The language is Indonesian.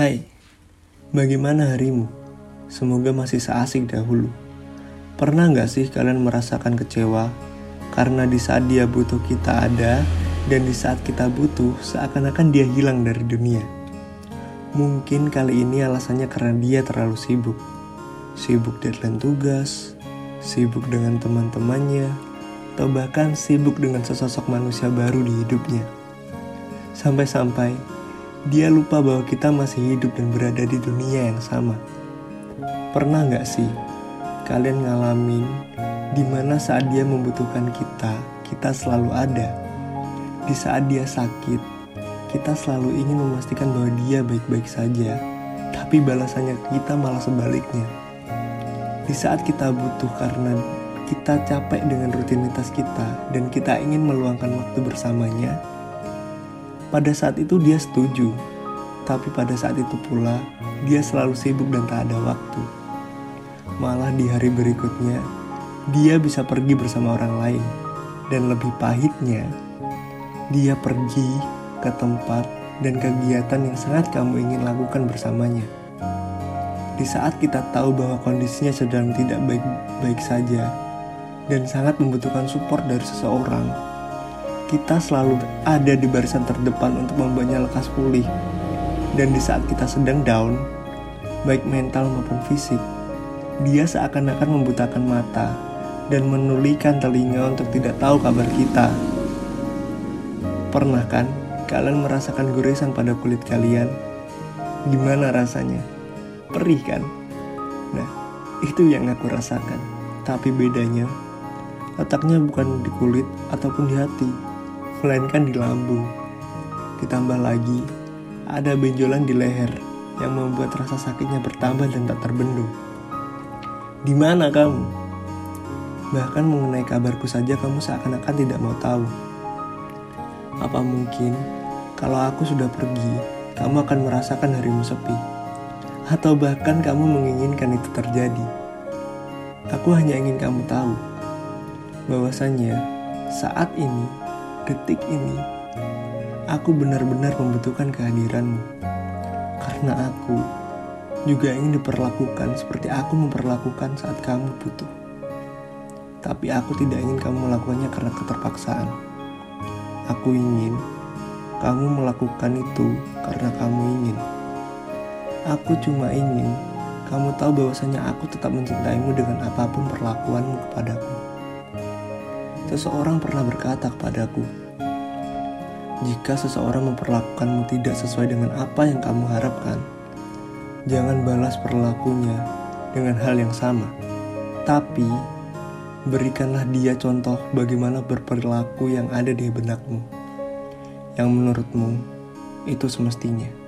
Hai, bagaimana harimu? Semoga masih seasik dahulu. Pernah nggak sih kalian merasakan kecewa karena di saat dia butuh kita ada dan di saat kita butuh seakan-akan dia hilang dari dunia? Mungkin kali ini alasannya karena dia terlalu sibuk. Sibuk deadline tugas, sibuk dengan teman-temannya, atau bahkan sibuk dengan sesosok manusia baru di hidupnya. Sampai-sampai dia lupa bahwa kita masih hidup dan berada di dunia yang sama. Pernah nggak sih kalian ngalamin di mana saat dia membutuhkan kita, kita selalu ada. Di saat dia sakit, kita selalu ingin memastikan bahwa dia baik-baik saja, tapi balasannya kita malah sebaliknya. Di saat kita butuh karena kita capek dengan rutinitas kita dan kita ingin meluangkan waktu bersamanya, pada saat itu dia setuju, tapi pada saat itu pula dia selalu sibuk dan tak ada waktu. Malah di hari berikutnya, dia bisa pergi bersama orang lain. Dan lebih pahitnya, dia pergi ke tempat dan kegiatan yang sangat kamu ingin lakukan bersamanya. Di saat kita tahu bahwa kondisinya sedang tidak baik-baik saja dan sangat membutuhkan support dari seseorang, kita selalu ada di barisan terdepan untuk membuatnya lekas pulih. Dan di saat kita sedang down, baik mental maupun fisik, dia seakan-akan membutakan mata dan menulikan telinga untuk tidak tahu kabar kita. Pernah kan kalian merasakan goresan pada kulit kalian? Gimana rasanya? Perih kan? Nah, itu yang aku rasakan. Tapi bedanya, letaknya bukan di kulit ataupun di hati, melainkan di lambung. Ditambah lagi, ada benjolan di leher yang membuat rasa sakitnya bertambah dan tak terbendung. Di mana kamu? Bahkan mengenai kabarku saja kamu seakan-akan tidak mau tahu. Apa mungkin kalau aku sudah pergi, kamu akan merasakan harimu sepi? Atau bahkan kamu menginginkan itu terjadi? Aku hanya ingin kamu tahu bahwasannya saat ini detik ini, aku benar-benar membutuhkan kehadiranmu. Karena aku juga ingin diperlakukan seperti aku memperlakukan saat kamu butuh. Tapi aku tidak ingin kamu melakukannya karena keterpaksaan. Aku ingin kamu melakukan itu karena kamu ingin. Aku cuma ingin kamu tahu bahwasanya aku tetap mencintaimu dengan apa pun perlakuanmu kepadaku. Seseorang pernah berkata kepadaku, jika seseorang memperlakukanmu tidak sesuai dengan apa yang kamu harapkan, jangan balas perilakunya dengan hal yang sama. Tapi, berikanlah dia contoh bagaimana berperilaku yang ada di benakmu, yang menurutmu itu semestinya.